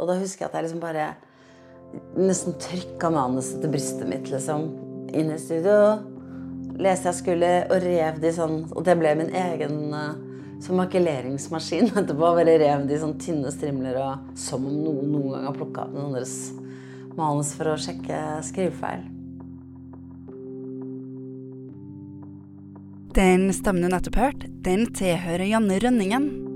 Og da husker jeg at jeg liksom bare nesten trykka manuset til brystet mitt liksom inn i studio. Leste jeg skulle og rev de sånn Og det ble min egen uh, som makuleringsmaskin etterpå. Bare rev de sånn tynne strimler og som om noen noen gang har plukka opp noen andres manus for å sjekke skrivefeil. Den stemmen du nettopp hørte, den tilhører Janne Rønningen.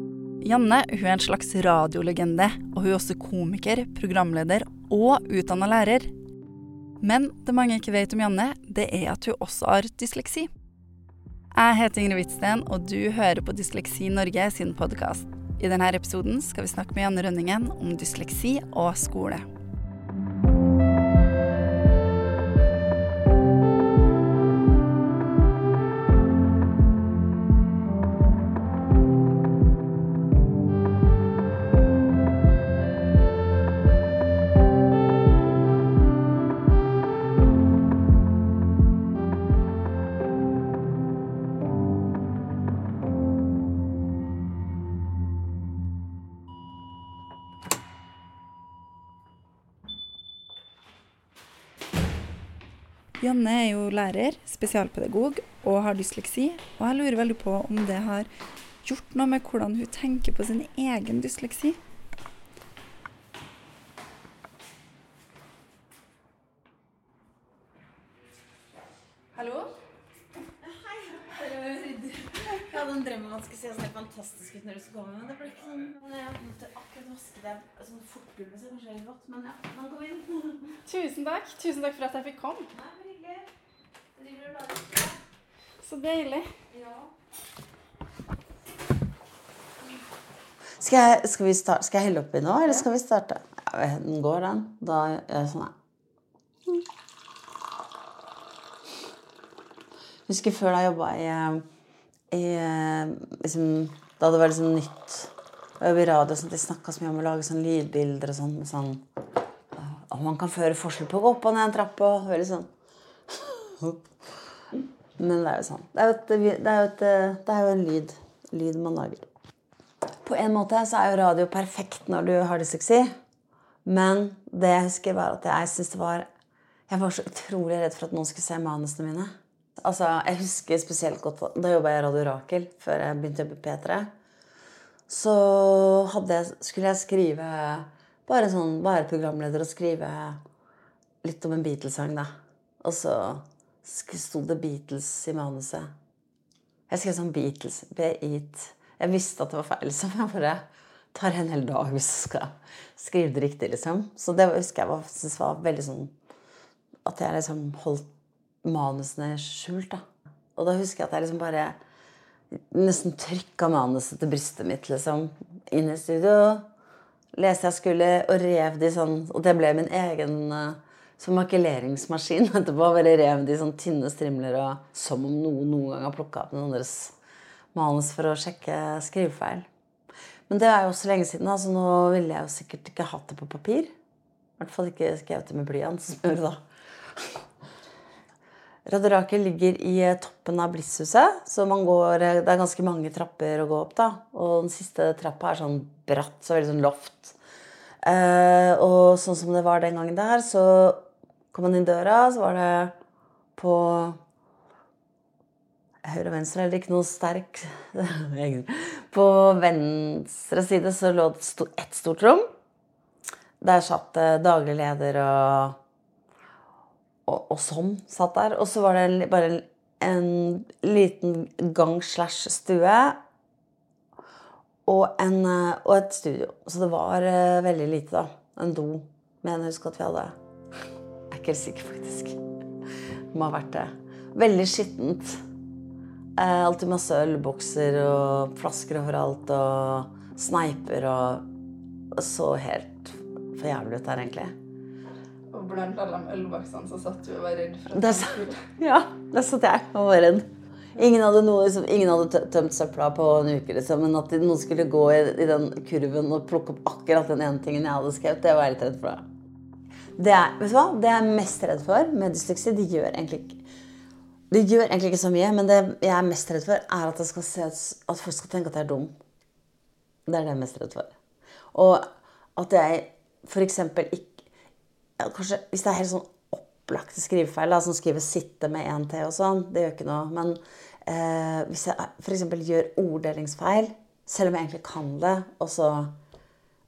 Janne hun er en slags radiolegende, og hun er også komiker, programleder og utdanna lærer. Men det mange ikke vet om Janne, det er at hun også har dysleksi. Jeg heter Ingrid Hvitsten, og du hører på Dysleksi Norge sin podkast. I denne episoden skal vi snakke med Janne Rønningen om dysleksi og skole. Janne er jo lærer, spesialpedagog og har dysleksi. Og jeg lurer veldig på om det har gjort noe med hvordan hun tenker på sin egen dysleksi. Hallo? Hei. Jeg hadde en drøm om at det skulle se sånn helt fantastisk ut når du skulle komme, men det ble ikke sånn. Jeg måtte akkurat vaske det sånn fortgulvet, så kanskje det er litt vått, men ja, man kom inn. Tusen takk. Tusen takk for at jeg fikk komme. Så deilig. Ja. Skal jeg, skal, vi start, skal jeg helle oppi nå, eller skal vi starte? Ja, den går, den. Da gjør jeg sånn, her. Husker før da jeg jobba i, i liksom, Da det var liksom nytt å i radio, sånn at de snakka så mye om å lage sånn lydbilder og sånn. sånn og man kan føre forskjell på å gå opp og ned en trapp og veldig sånn Men det er jo sånn. Det er jo, et, det er jo, et, det er jo en lyd, lyd man lager. På en måte så er jo radio perfekt når du har dysleksi. Men det jeg husker, var at jeg syntes det var Jeg var så utrolig redd for at noen skulle se manusene mine. Altså, Jeg husker spesielt godt da jobba jeg i Radio Rakel før jeg begynte å jobbe i P3. Så jeg, skulle jeg skrive bare sånn, være programleder og skrive litt om en Beatles-sang, da. Og så sto det Beatles i manuset. Jeg skrev sånn Beatles. Beat. Jeg visste at det var feil, så jeg bare tar en hel dag hvis jeg skal skrive det riktig, liksom. Så det husker jeg var, synes var veldig sånn At jeg liksom holdt manusene skjult, da. Og da husker jeg at jeg liksom bare nesten trykka manuset til brystet mitt, liksom, inn i studio. Leste jeg skulle og rev de sånn Og det ble min egen uh, som makuleringsmaskin etterpå. Bare rev de sånn tynne strimler og som om noen noen gang har plukka opp noen andres manus for å sjekke skrivefeil. Men det er jo så lenge siden, så altså nå ville jeg jo sikkert ikke hatt det på papir. I hvert fall ikke skrevet det med blyant, gjorde da. Radiorakel ligger i eh, toppen av Blisshuset, så går, eh, det er ganske mange trapper å gå opp. da. Og den siste trappa er sånn bratt, så veldig sånn loft. Eh, og sånn som det var den gangen der, så kom man inn døra, så var det på høyre og venstre eller ikke noe sterk På venstre side så lå det ett stort rom. Der satt daglig leder og, og, og sånn satt der. Og så var det bare en, en liten gang slash stue og, en, og, et studio. Så det var uh, veldig lite, da. En do. mener jeg husker at vi hadde ikke helt sikker, faktisk. Det må ha vært det. Veldig skittent. Eh, alltid masse ølbokser og flasker overalt og sneiper og så helt for jævlig ut der, egentlig. Og blant alle de ølboksene så satt du og var redd for at der, skulle Ja, der satt jeg og var redd. Ingen hadde, noe, liksom, ingen hadde tømt søpla på en uke, liksom, men at noen skulle gå i, i, den kurven og plukke opp akkurat den ene tingen jeg hadde skrevet, det var jeg litt redd for. Det er, vet du hva? det jeg er mest redd for med dysleksi, det gjør egentlig ikke det gjør egentlig ikke så mye, men det jeg er mest redd for, er at, se, at folk skal tenke at jeg er dum. Det er det jeg er mest redd for. Og at jeg eksempel ikke ja, Kanskje hvis det er helt sånn opplagte skrivefeil, da, som skriver 'sitte' med én T og sånn, det gjør ikke noe. Men eh, hvis jeg f.eks. gjør orddelingsfeil, selv om jeg egentlig kan det, og så,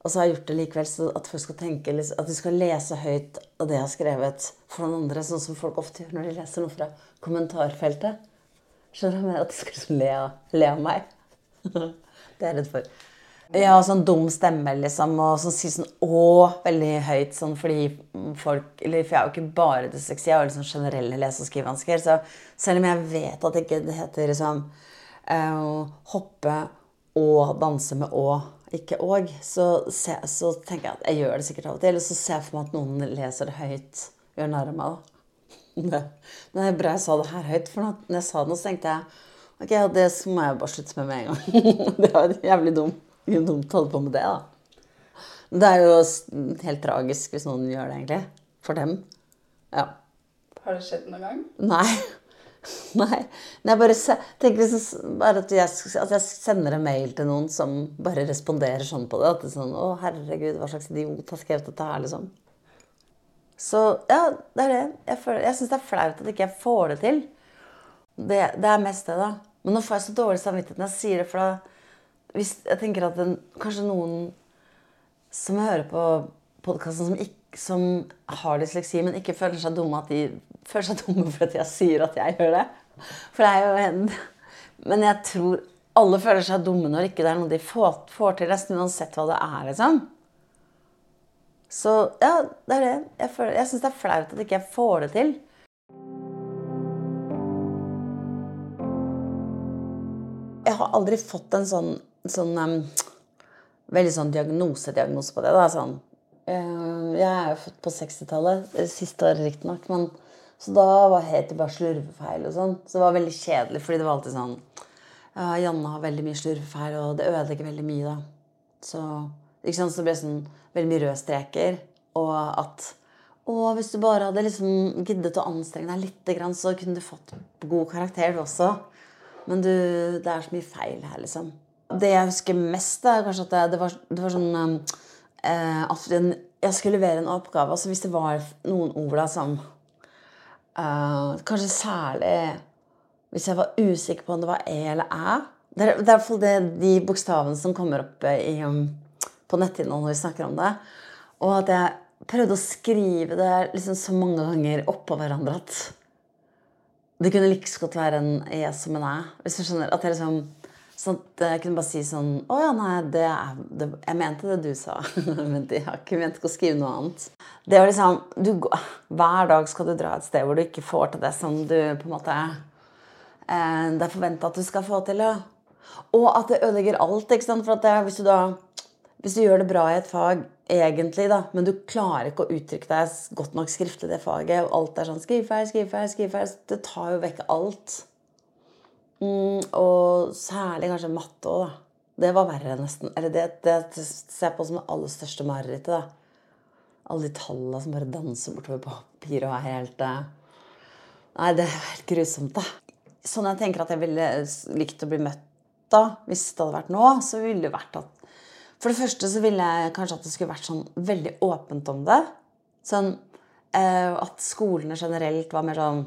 og så har jeg gjort det likevel, så at folk skal tenke at de skal lese høyt av det jeg har skrevet for noen andre, sånn som folk ofte gjør når de leser noe fra kommentarfeltet. Skjønner du? At de skal liksom le, le av meg. det er jeg redd for. Ja, sånn dum stemme, liksom, og sånn sier sånn 'å' veldig høyt, sånn fordi folk Eller for jeg er jo ikke bare dysleksi, jeg har liksom generelle lese- og skrivevansker. Så selv om jeg vet at det ikke heter liksom uh, hoppe og danse med 'å', ikke òg, så, så tenker jeg at jeg gjør det sikkert av og til. Eller så ser jeg for meg at noen leser det høyt. Gjør narr av meg, da. Det, det er bra jeg sa det her høyt, for når jeg sa det nå, så tenkte jeg ok, ja, det må jeg bare slutte med med en gang. det var jævlig dumt, dumt å holde på med det, da. Men Det er jo helt tragisk hvis noen gjør det, egentlig. For dem. Ja. Har det skjedd noen gang? Nei. Nei. Men jeg bare tenker liksom bare at jeg, at jeg sender en mail til noen som bare responderer sånn på det. At det er sånn Å, herregud, hva slags idiot har skrevet dette her, liksom. Så ja, det er det. Jeg, føler- jeg syns det er flaut at ikke jeg får det til. Det, det er mest det, da. Men nå får jeg så dårlig samvittighet når jeg sier det, for da hvis, Jeg tenker at den, kanskje noen som hører på podkasten, som, som har dysleksi, men ikke føler seg dumme at de føler seg dumme for at jeg sier at jeg gjør det. For det er jo en Men jeg tror alle føler seg dumme når ikke det er noe de får, får til, nesten uansett hva det er, liksom. Så ja, det er det. Jeg, føler- jeg syns det er flaut at ikke jeg får det til. Jeg har aldri fått en sånn, sånn um, veldig sånn diagnosediagnose på det. Da. Sånn, eh, jeg er jo født på 60-tallet, siste året riktignok. men- Så da var het det bare slurvefeil og sånn. Så det var veldig kjedelig, fordi det var alltid sånn ja, Janne har veldig mye slurvefeil, og det ødelegger veldig mye, da. Så, ikke sant? så det ble sånn veldig mye røde streker. Og at Å, hvis du bare hadde liksom giddet å anstrenge deg litt, så kunne du fått god karakter, du også. Men du, det er så mye feil her, liksom. Det jeg husker mest, er kanskje at det, det, var, det var sånn eh, At jeg skulle levere en oppgave. Altså hvis det var noen ord da som eh, Kanskje særlig hvis jeg var usikker på om det var E eller Æ. Det er, i hvert fall de bokstavene som kommer opp i, um, på nettinnhold når vi snakker om det. Og at jeg prøvde å skrive det liksom så mange ganger oppå hverandre at det kunne like så godt være en E som en Æ. Hvis du skjønner at jeg liksom Sånn at jeg kunne bare si sånn Å ja, nei, det er det, Jeg mente det du sa. Men jeg har ikke ment å skrive noe annet. Det var liksom du, Hver dag skal du dra et sted hvor du ikke får til det som du på en måte eh, Det er forventa at du skal få til. Ja. Og at det ødelegger alt. ikke sant? For at det, hvis, du da, hvis du gjør det bra i et fag, egentlig, da, men du klarer ikke å uttrykke deg godt nok skriftlig i det faget, og alt er sånn skrivefeil, skrivefeil, skrivefeil Det tar jo vekk alt. Mm, og særlig kanskje matte òg, da. Det var verre, nesten. Eller det, det ser jeg på som det aller største marerittet. da. Alle de tallene som bare danser bortover på papiret og er helt eh, Nei, det er helt grusomt, da. Sånn jeg tenker at jeg ville likt å bli møtt da, hvis det hadde vært nå, så ville det vært at For det første så ville jeg kanskje at det skulle vært sånn veldig åpent om det. Sånn eh, at skolene generelt var mer sånn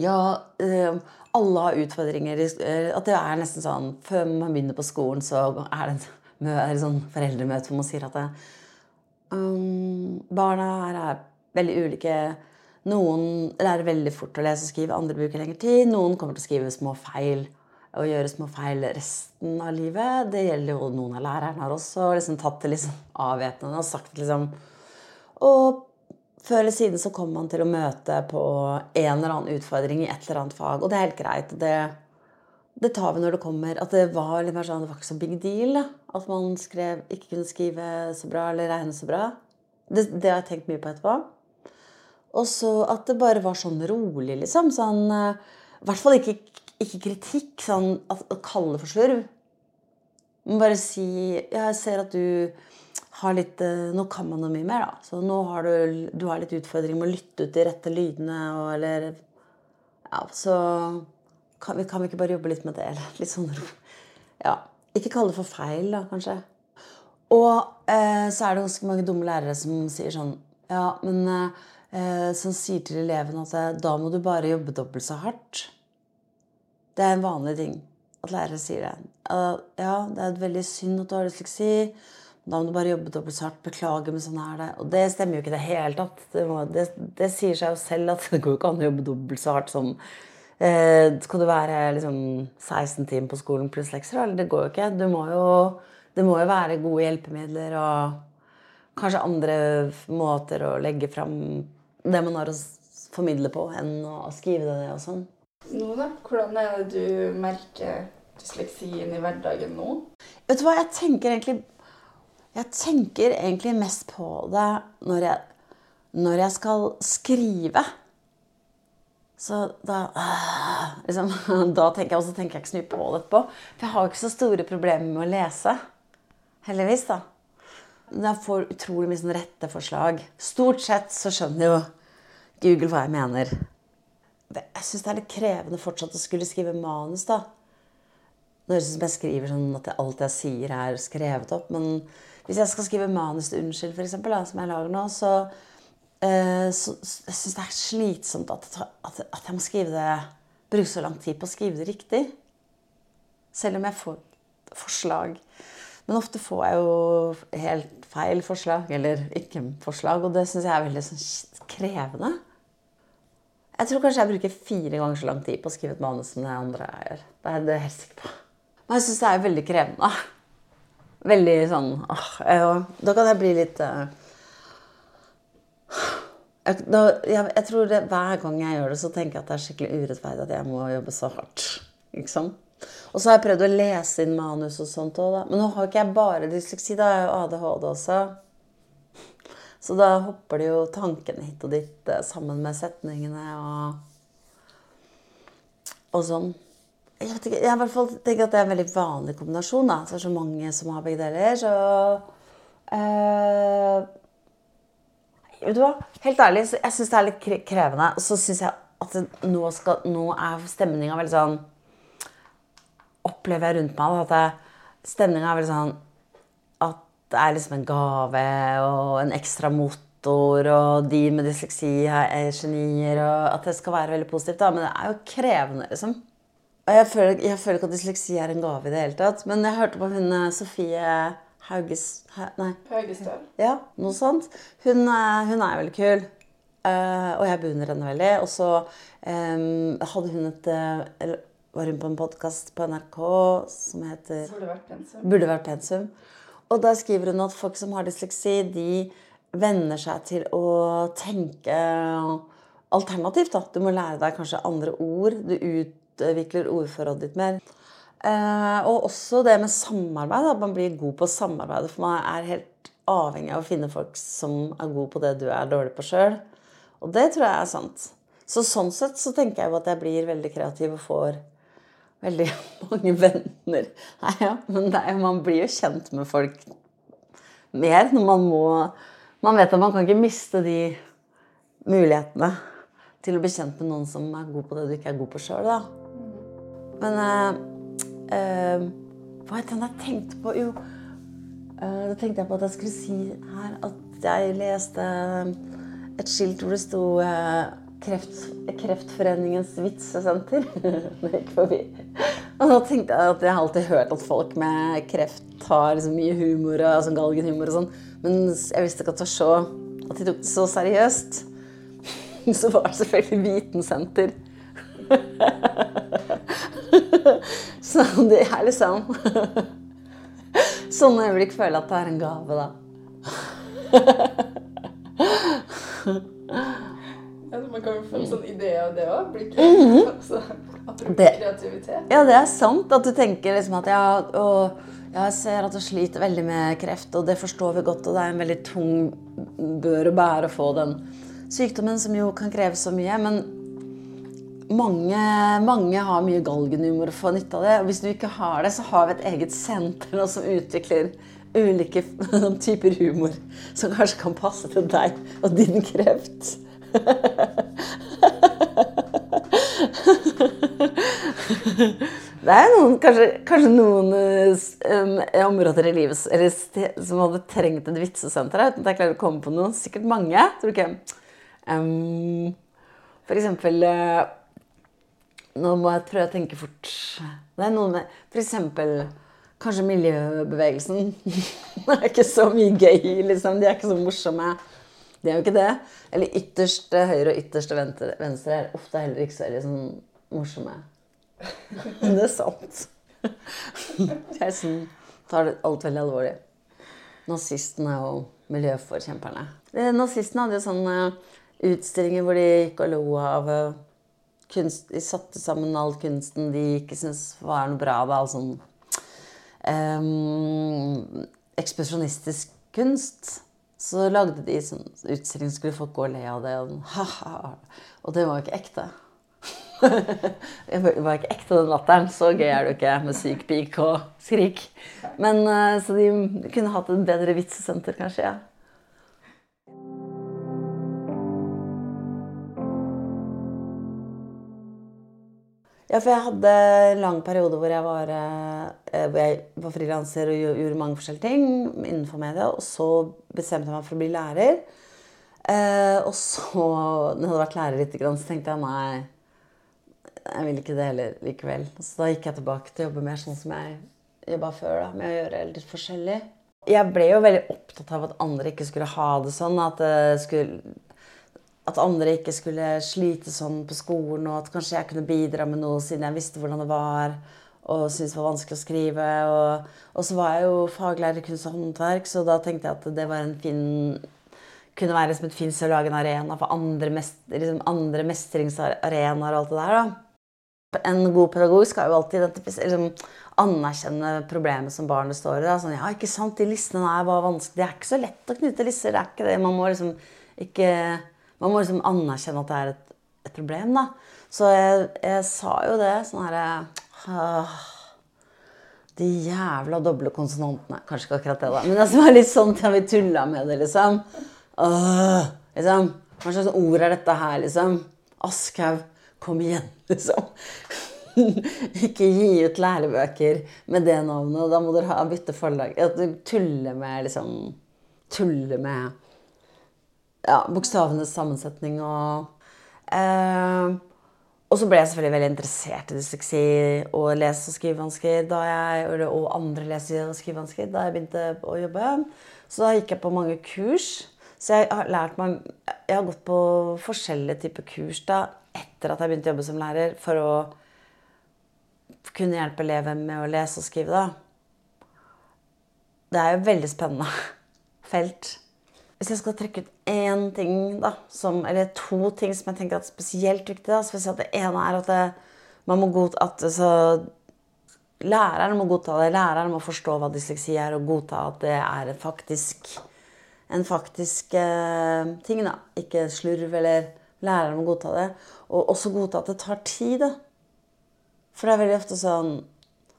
Ja, eh, alle har utfordringer. eh, At det er nesten sånn Før man begynner på skolen, så er det et sånn foreldremøte hvor man sier at det, um, barna her er veldig ulike. Noen lærer veldig fort å lese og skrive, andre bruker lengre tid. Noen kommer til å skrive små feil og gjøre små feil resten av livet. Det gjelder jo noen av lærerne her også. Liksom tatt det liksom avvæpnende og sagt liksom Og før eller siden så kommer man til å møte på en eller annen utfordring i et eller annet fag, og det er helt greit. Det, det tar vi når det kommer. At det var litt mer sånn, det var ikke så big deal. At man skrev, ikke kunne skrive så bra eller regne så bra. Det, det har jeg tenkt mye på etterpå. Og så at det bare var sånn rolig, liksom. Sånn, eh, I hvert fall ikke, ikke kritikk. Sånn å kalle det for slurv. Men bare si 'Jeg ser at du litt eh, Nå kan man noe mye mer, da. Så nå har du, du har litt utfordring med å lytte ut de rette lydene, og eller Ja, så kan vi, kan vi ikke bare jobbe litt med det? Eller litt sånn. Ja. Ikke kalle det for feil, da, kanskje. Og eh, så er det ganske mange dumme lærere som sier sånn Ja, men eh, Som sier til elevene at eh, da må du bare jobbe dobbelt så hardt. Det er en vanlig ting at lærere sier det. Uh, ja, det er veldig synd at du har dysleksi. Da må du bare jobbe dobbelt så hardt. Beklager, men sånn er det. Og det stemmer jo ikke i det hele tatt. Det, må, det, det, sier seg jo selv at det går ikke an å jobbe dobbelt så hardt som eh, Skal du være liksom 16 timer på skolen pluss lekser? Eller det går jo ikke. Du må jo, det må jo være gode hjelpemidler og kanskje andre måter å legge fram det man har å formidle på, enn å skrive det og sånn. Nå, da? Hvordan er det du merker dysleksien i hverdagen nå? Vet du hva, jeg tenker egentlig Jeg tenker egentlig mest på det når jeg, når jeg skal skrive. Så da liksom, Da tenker jeg, og tenker jeg ikke så mye på det etterpå. For jeg har ikke så store problemer med å lese. Heldigvis, da. Jeg får utrolig mye sånn retteforslag. Stort sett så skjønner jo Google hva jeg mener jeg syns det er litt krevende fortsatt å skulle skrive manus, da. Når det ut som jeg skriver sånn at alt jeg sier, er skrevet opp. Men hvis jeg skal skrive manus til Unnskyld, for eksempel, som jeg lager nå, så, eh, så jeg syns det er slitsomt at, at, at, jeg må skrive det bruke så lang tid på å skrive det riktig. Selv om jeg får forslag. Men ofte får jeg jo helt feil forslag, eller ikke forslag, og det syns jeg er veldig sånn krevende. Jeg tror kanskje jeg bruker fire ganger så lang tid på å skrive et manus som det andre jeg gjør. Det er jeg helt sikker på. Men jeg syns det er veldig krevende. Veldig sånn åh, Da kan jeg bli litt uh, jeg, da, jeg, jeg, tror det, Hver gang jeg gjør det, så tenker jeg at det er skikkelig urettferdig at jeg må jobbe så hardt. Ikke sant? Og så har jeg prøvd å lese inn manus og sånt òg, da. Men nå har ikke jeg bare dysleksi, da. Jeg jo ADHD også. Så da hopper det jo tankene hit og dit eh, sammen med setningene og, og sånn. Jeg, vet ikke, jeg i hvert fall tenker at det er en veldig vanlig kombinasjon. da, Så det er så mange som har begge deler. Så eh, Vet du hva? Helt ærlig, jeg syns det er litt krevende. Og så syns jeg at nå, skal, nå er stemninga veldig sånn Opplever jeg rundt meg at stemninga er veldig sånn At det er liksom en gave og en ekstra motor, og de med dysleksi er genier, og at det skal være veldig positivt. Da. Men det er jo krevende, liksom. Jeg føler, jeg føler ikke at dysleksi er en gave i det hele tatt. Men jeg hørte på hun eh, Sofie Hauges... Nei. Haugestøl. Ja, noe sånt. Hun, eh, hun er veldig kul. Uh, og jeg beundrer henne veldig. Og så um, hadde hun et Eller var hun på en podkast på NRK som heter Burde vært pensum. Burde vært pensum. Og der skriver hun at folk som har dysleksi, de venner seg til å tenke alternativt. Da. Du må lære deg kanskje andre ord. Du utvikler ordforrådet ditt mer. Eh, og også det med samarbeid. At man blir god på å samarbeide. For man er helt avhengig av å finne folk som er gode på det du er dårlig på sjøl. Og det tror jeg er sant. Så sånn sett så tenker jeg jo at jeg blir veldig kreativ og får veldig mange venner. Nei, ja, men er, man blir jo kjent med folk mer når man må Man vet at man kan ikke miste de mulighetene til å bli kjent med noen som er god på det du ikke er god på sjøl, da. Men uh, Hva het det jeg tenkte på? Jo, uh, da tenkte jeg på at jeg skulle si her at jeg leste et skilt hvor det sto uh, kreft, Kreftforeningens vitsesenter. det gikk forbi. Og da tenkte jeg at jeg har alltid hørt at folk med kreft har liksom mye humor, altså galgenhumor og sånn. Men jeg visste ikke at, så, at de tok det så seriøst. Så var det selvfølgelig Vitensenter. Så det er liksom Sånne øyeblikk føler jeg at det er en gave, da. Ja, man kan jo få en sånn idé av det òg. Mm -hmm. altså, det, kreativitet. Ja, det er sant. At du tenker liksom at ja, og, jeg ser at du sliter veldig med kreft, og det forstår vi godt, og det er en veldig tung bør å bære å få den sykdommen, som jo kan kreve så mye. Men mange, mange har mye galgenhumor og får nytte av det. Og hvis du ikke har det, så har vi et eget senter som utvikler ulike typer humor som kanskje kan passe til deg og din kreft. Det er noen, kanskje, kanskje noen um, områder i livet som hadde trengt et vitsesenter. Uten at jeg klarer å komme på noen. Sikkert mange. Tror du ikke? Um, for eksempel uh, Nå må jeg prøve å tenke fort. Det er noe med eksempel kanskje miljøbevegelsen. det er ikke så mye gøy, liksom. De er ikke så morsomme. De er jo ikke det. Eller ytterste høyre og ytterste venstre er ofte heller ikke så liksom, morsomme. Men det er sant. Jeg sånn, tar alt veldig alvorlig. Nazistene og miljøforkjemperne. Nazistene hadde jo sånne utstillinger hvor de gikk og lo av eh, kunst, De satte sammen all kunsten de ikke syntes var noe bra. Da, sånn um, ekspresjonistisk kunst. Så lagde de sånn utstilling, skulle folk gå og le av det. Og, og det var jo ikke ekte. det var ikke ekte, den latteren. Så gøy er det jo ikke med syk pik og skrik. Men eh, Så de kunne hatt et bedre vitsesenter, kanskje. ja. Ja, for jeg hadde en lang periode hvor jeg var, eh, hvor frilanser og gjorde mange forskjellige ting innenfor media. Og så bestemte jeg meg for å bli lærer. Eh, og så, når jeg hadde vært lærer litt, så tenkte jeg nei, jeg vil ikke det heller likevel. Så da gikk jeg tilbake til å jobbe mer sånn som jeg jobba før, da, med å gjøre litt forskjellig. Jeg ble jo veldig opptatt av at andre ikke skulle ha det sånn. At det skulle at andre ikke skulle slite sånn på skolen, og at kanskje jeg kunne bidra med noe siden jeg visste hvordan det var, og syntes det var vanskelig å skrive. Og, og så var jeg jo faglærer i kunst og håndverk, så da tenkte jeg at det var en fin kunne være liksom et fint å lage en arena for andre, mest, liksom andre mestringsarenaer og alt det der. da. En god pedagog skal jo alltid liksom, anerkjenne problemet som barnet står i. Da. Sånn, ja, ikke sant, de listene der var vanskelig. Det er ikke så lett å knytte lisser. det er ikke det. Man må liksom ikke man må liksom anerkjenne at det er et, et problem, da. Så jeg, jeg, sa jo det sånn herre De jævla doble konsonantene. Kanskje ikke akkurat det, da. Men det som er litt sånn til vi tulla med det, liksom. Åh, liksom. Hva slags ord er dette her, liksom? Aschhaug, kom igjen, liksom. ikke gi ut lærebøker med det navnet. Da må dere ha bytte forlag. At du tuller med liksom Tuller med ja, bokstavenes sammensetning og eh, Og så ble jeg selvfølgelig veldig interessert i dysleksi og lese- og skrivevansker og andre lese- og skrivevansker da jeg begynte å jobbe. Så da gikk jeg på mange kurs. Så jeg har lært meg Jeg har gått på forskjellige typer kurs da etter at jeg begynte å jobbe som lærer, for å kunne hjelpe elever med å lese og skrive. da. Det er jo veldig spennende felt. Hvis jeg skal trekke ut én ting, da, som, eller to ting som jeg tenker er spesielt viktig, da, så vil jeg si at det ene er at det, man må godta at så, Læreren må godta det. Læreren må forstå hva dysleksi er, og godta at det er en faktisk, en faktisk eh, ting. da. Ikke slurv eller Læreren må godta det. Og også godta at det tar tid. da. For det er veldig ofte sånn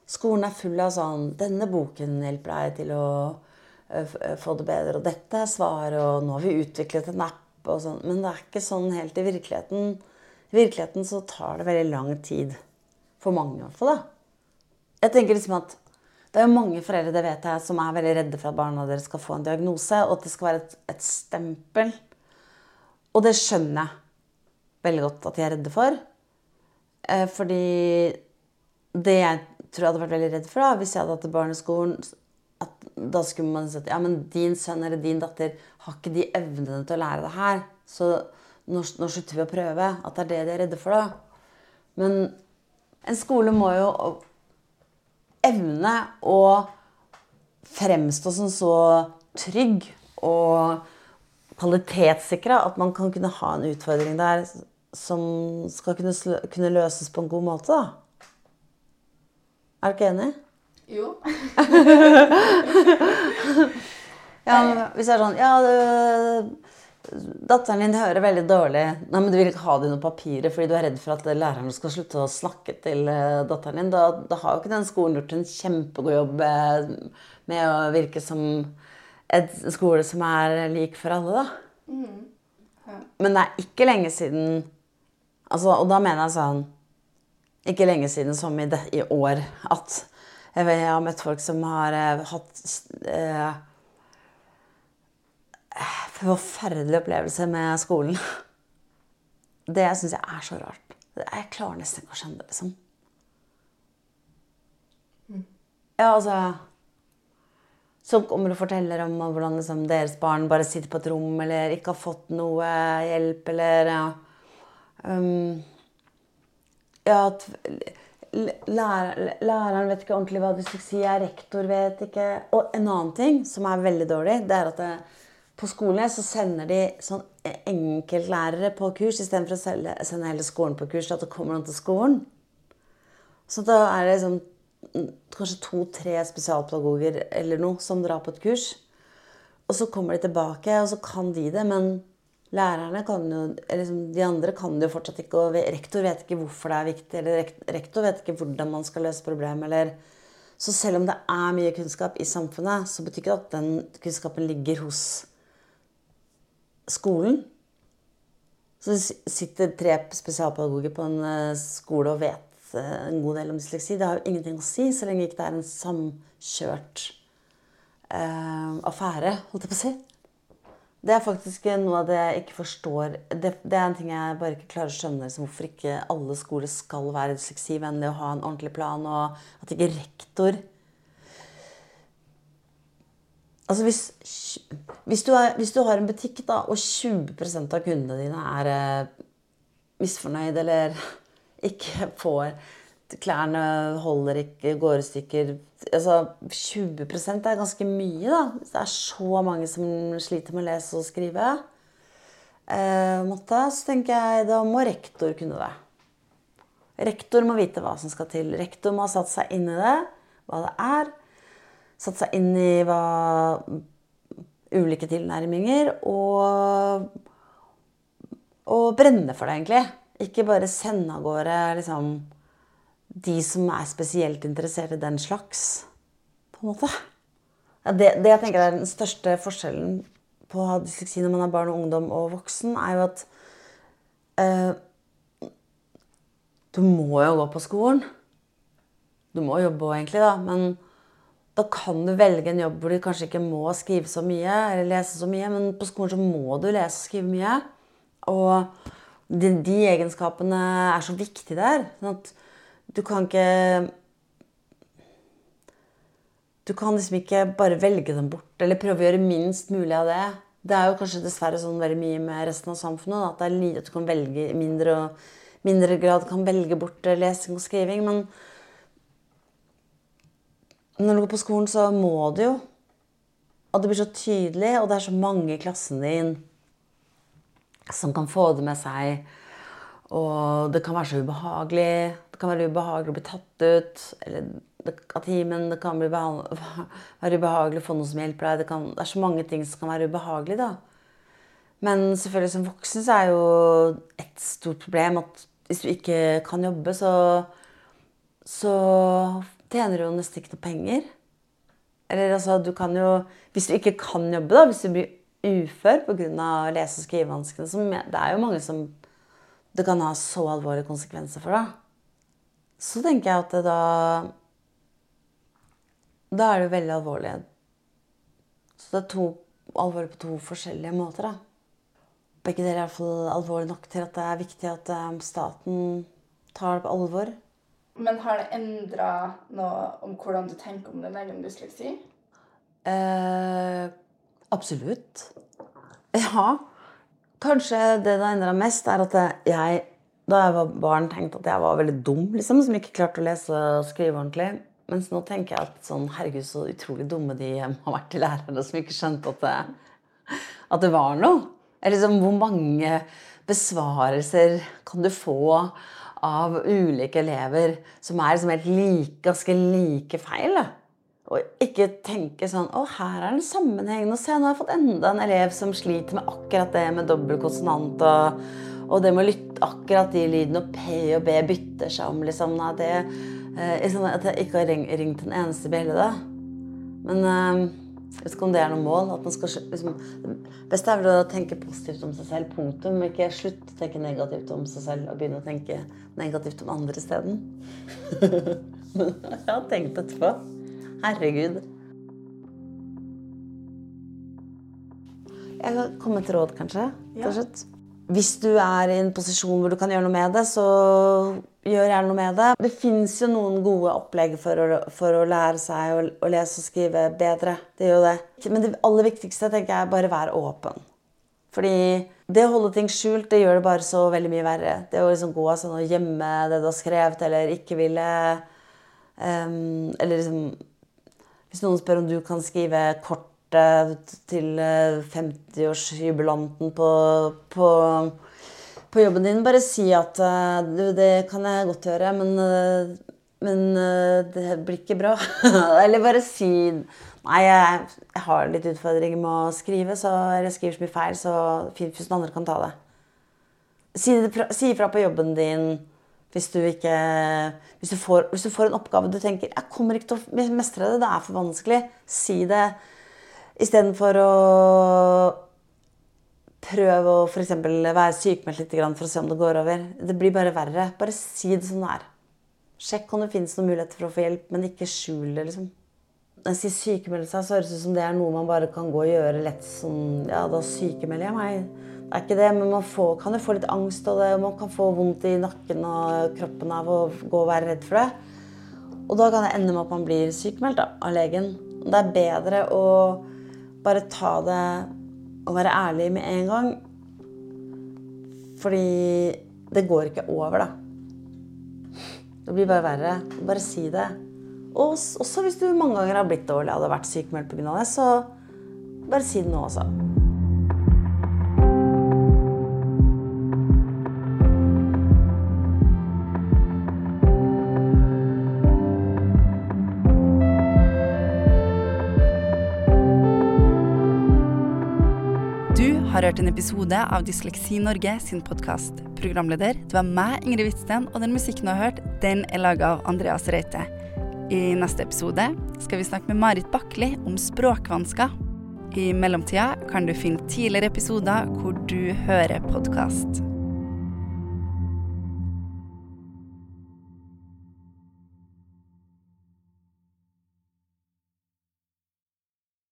Skolen er full av sånn 'Denne boken hjelper deg til å Eh, eh, få det bedre. Og dette er svaret, og nå har vi utviklet en app og sånn. Men det er ikke sånn helt i virkeligheten. I virkeligheten så tar det veldig lang tid. For mange i hvert fall, da. Jeg tenker liksom at det er jo mange foreldre det vet jeg, som er veldig redde for at barna deres skal få en diagnose, og at det skal være et, et stempel. Og det skjønner jeg veldig godt at de er redde for. Eh, fordi det jeg tror jeg hadde vært veldig redd for da, hvis jeg hadde hatt et barn da skulle man si at ja, men din sønn eller din datter har ikke de evnene til å lære det her. Så nå, nå slutter vi å prøve. At det er det de er redde for, da. Men en skole må jo evne å fremstå som så trygg og kvalitetssikra at man kan kunne ha en utfordring der som skal kunne, kunne løses på en god måte. da. Er du ikke enig? Jo. ja, hvis det er sånn Ja, du, datteren din hører veldig dårlig. Nei, men Du vil ikke ha det i noen papirer fordi du er redd for at læreren skal slutte å snakke til eh, datteren din. Da, da har jo ikke den skolen gjort en kjempegod jobb eh, med å virke som et skole som er lik for alle, da. Mm. Ja. Men det er ikke lenge siden altså, Og da mener jeg sånn ikke lenge siden som i, det, i år at jeg, vet, jeg, har møtt folk som har eh, hatt eh, forferdelige opplevelser med skolen. Det syns jeg er så rart. Jeg klarer nesten ikke å skjønne det, liksom. Ja, altså Som kommer og forteller om hvordan liksom, deres barn bare sitter på et rom eller ikke har fått noe hjelp, eller ja, um, ja lærer, læreren vet ikke ordentlig hva dysleksi er, rektor vet ikke Og en annen ting som er veldig dårlig, det er at det, på skolen så sender de sånn enkeltlærere på kurs istedenfor å sende hele skolen på kurs. At det kommer noen til skolen. Så da er det liksom kanskje to-tre spesialpedagoger eller noe som drar på et kurs. Og så kommer de tilbake, og så kan de det. Men lærerne kan jo, liksom, de andre kan det jo fortsatt ikke. Og rektor vet ikke hvorfor det er viktig, eller rektor vet ikke hvordan man skal løse problemet. eller... Så selv om det er mye kunnskap i samfunnet, så betyr ikke det at den kunnskapen ligger hos skolen. Så sitter tre spesialpedagoger på en eh, skole og vet Eh, en god del om dysleksi. Det har jo ingenting å si så lenge ikke det er en samkjørt eh, affære, holdt jeg på å si. Det er faktisk noe av det jeg ikke forstår. Det, det er en ting jeg bare ikke klarer å skjønne. Liksom, hvorfor ikke alle skoler skal være dysleksivennlige og ha en ordentlig plan, og at ikke rektor Altså hvis, hvis, du er, hvis, du har en butikk, da, og 20% av kundene dine er eh, misfornøyd eller ikke får Klærne holder ikke, går i stykker. Altså, 20% er ganske mye, da. Det er så mange som sliter med å lese og skrive. Eh, måtte, så tenker jeg da må rektor kunne det. Rektor må vite hva som skal til. Rektor må ha satt seg inn i det, hva det er. Satt seg inn i hva ulike tilnærminger. Og, og brenne for det, egentlig. Ikke bare sende av gårde liksom, de som er spesielt interessert i den slags, på en måte. Ja, det, det, jeg tenker er den største forskjellen på å ha dysleksi når man er barn og ungdom og voksen, er jo at eh, Du må jo gå på skolen. Du må jobbe òg, egentlig, da. Men da kan du velge en jobb hvor du kanskje ikke må skrive så mye eller lese så mye, men på skolen så må du lese og skrive mye. Og de, de, egenskapene er så viktige der. Sånn at du kan ikke Du kan liksom ikke bare velge dem bort, eller prøve å gjøre minst mulig av det. Det er jo kanskje dessverre sånn veldig mye med resten av samfunnet. At, det er at du kan velge mindre, og mindre grad kan velge bort lesing og skriving. Men når du går på skolen, så må du jo. Og det blir så tydelig, og det er så mange i klassen din som kan få det med seg. Og det kan være så ubehagelig. Det kan være ubehagelig å bli tatt ut eller, av timen. Det kan være ubehagelig å få noen som hjelper deg. Det, kan, det, er så mange ting som kan være ubehagelig. da. Men selvfølgelig som voksen så er jo et stort problem at hvis du ikke kan jobbe, så, så tjener du jo nesten ikke noe penger. Eller altså, du kan jo Hvis du ikke kan jobbe, da, hvis du blir ufør pga. lese- og skrivevanskene. Det er jo mange som det kan ha så alvorlige konsekvenser for. da. Så tenker jeg at det da Da er det jo veldig alvorlig. Så det er to, alvorlig på to forskjellige måter. da. Begge deler er iallfall alvorlig nok til at det er viktig at um, staten tar det på alvor. Men har det endra noe om hvordan du tenker om din egen dysleksi? Eh, Absolutt. Ja. Kanskje det det har endra mest, er at jeg da jeg var barn, tenkte at jeg var veldig dum, liksom, som ikke klarte å lese og skrive ordentlig. Mens nå tenker jeg at sånn, herregud, så utrolig dumme de har vært, de lærerne som ikke skjønte at det, at det var noe. Eller liksom, hvor mange besvarelser kan du få av ulike elever som er liksom helt like, ganske like feil? Da? Og ikke tenke sånn Å, her er det en sammenheng. Nå jeg, nå har jeg fått enda en elev som sliter med akkurat det med dobbel konsonant og, og det med å lytte akkurat de lydene, og P og B bytter seg om, liksom. nei, det, eh, at jeg ikke har ringt en eneste bjelle, da. Men eh, Jeg vet ikke om det er noe mål. at man skal liksom, Det beste er vel å tenke positivt om seg selv. Punktum. Ikke slutt å tenke negativt om seg selv og begynne å tenke negativt om andre isteden. jeg har tenkt etterpå. Herregud. Jeg kan komme med et råd, kanskje. Ja. Hvis du er i en posisjon hvor du kan gjøre noe med det, så gjør gjerne noe med det. Det fins jo noen gode opplegg for å, for å lære seg å, å, lese og skrive bedre. Det gjør det. Men det aller viktigste tenker jeg er bare være åpen. Fordi det å holde ting skjult, det gjør det bare så veldig mye verre. Det å liksom gå sånn og gjemme det du har skrevet, eller ikke ville um, Eller liksom Hvis noen spør om du kan skrive kort til 50-årsjubilanten på, på, på, jobben din. Bare si at eh, du, det kan jeg godt gjøre, men, eh, men eh, det blir ikke bra. Eller bare si Nei, jeg, jeg, har litt utfordringer med å skrive, så, jeg skriver så mye feil, så fint hvis noen andre kan ta det. Si, si ifra på jobben din hvis du, ikke, hvis, du får, hvis du får en oppgave du tenker jeg kommer ikke til å mestre det, det er for vanskelig. Si det. Istedenfor å prøve å f.eks. være sykemeldt litt for å se om det går over. Det blir bare verre. Bare si det som det er. Sjekk om det fins noen muligheter for å få hjelp, men ikke skjul det. liksom. Når jeg sier sykemelde seg, så høres det ut som det er noe man bare kan gå og gjøre lett sånn Ja, da sykemelder jeg meg. Det er ikke det, men man får, kan jo få litt angst av det, og man kan få vondt i nakken og kroppen av å gå og være redd for det. Og da kan det ende med at man blir sykemeldt da, av legen. Det er bedre å bare ta det og være ærlig med en gang. Fordi det går ikke over, da. Det blir bare verre. Bare si det. Og også hvis du mange ganger har blitt dårlig og hadde vært sykemeldt pga. det, så bare si det nå også. Hørt en episode av Dysleksi Norge sin podkast. Programleder det var meg, Ingrid Hvitsten, og den musikken du har hørt, den er laga av Andreas Reite. I neste episode skal vi snakke med Marit Bakli om språkvansker. I mellomtida kan du finne tidligere episoder hvor du hører podkast.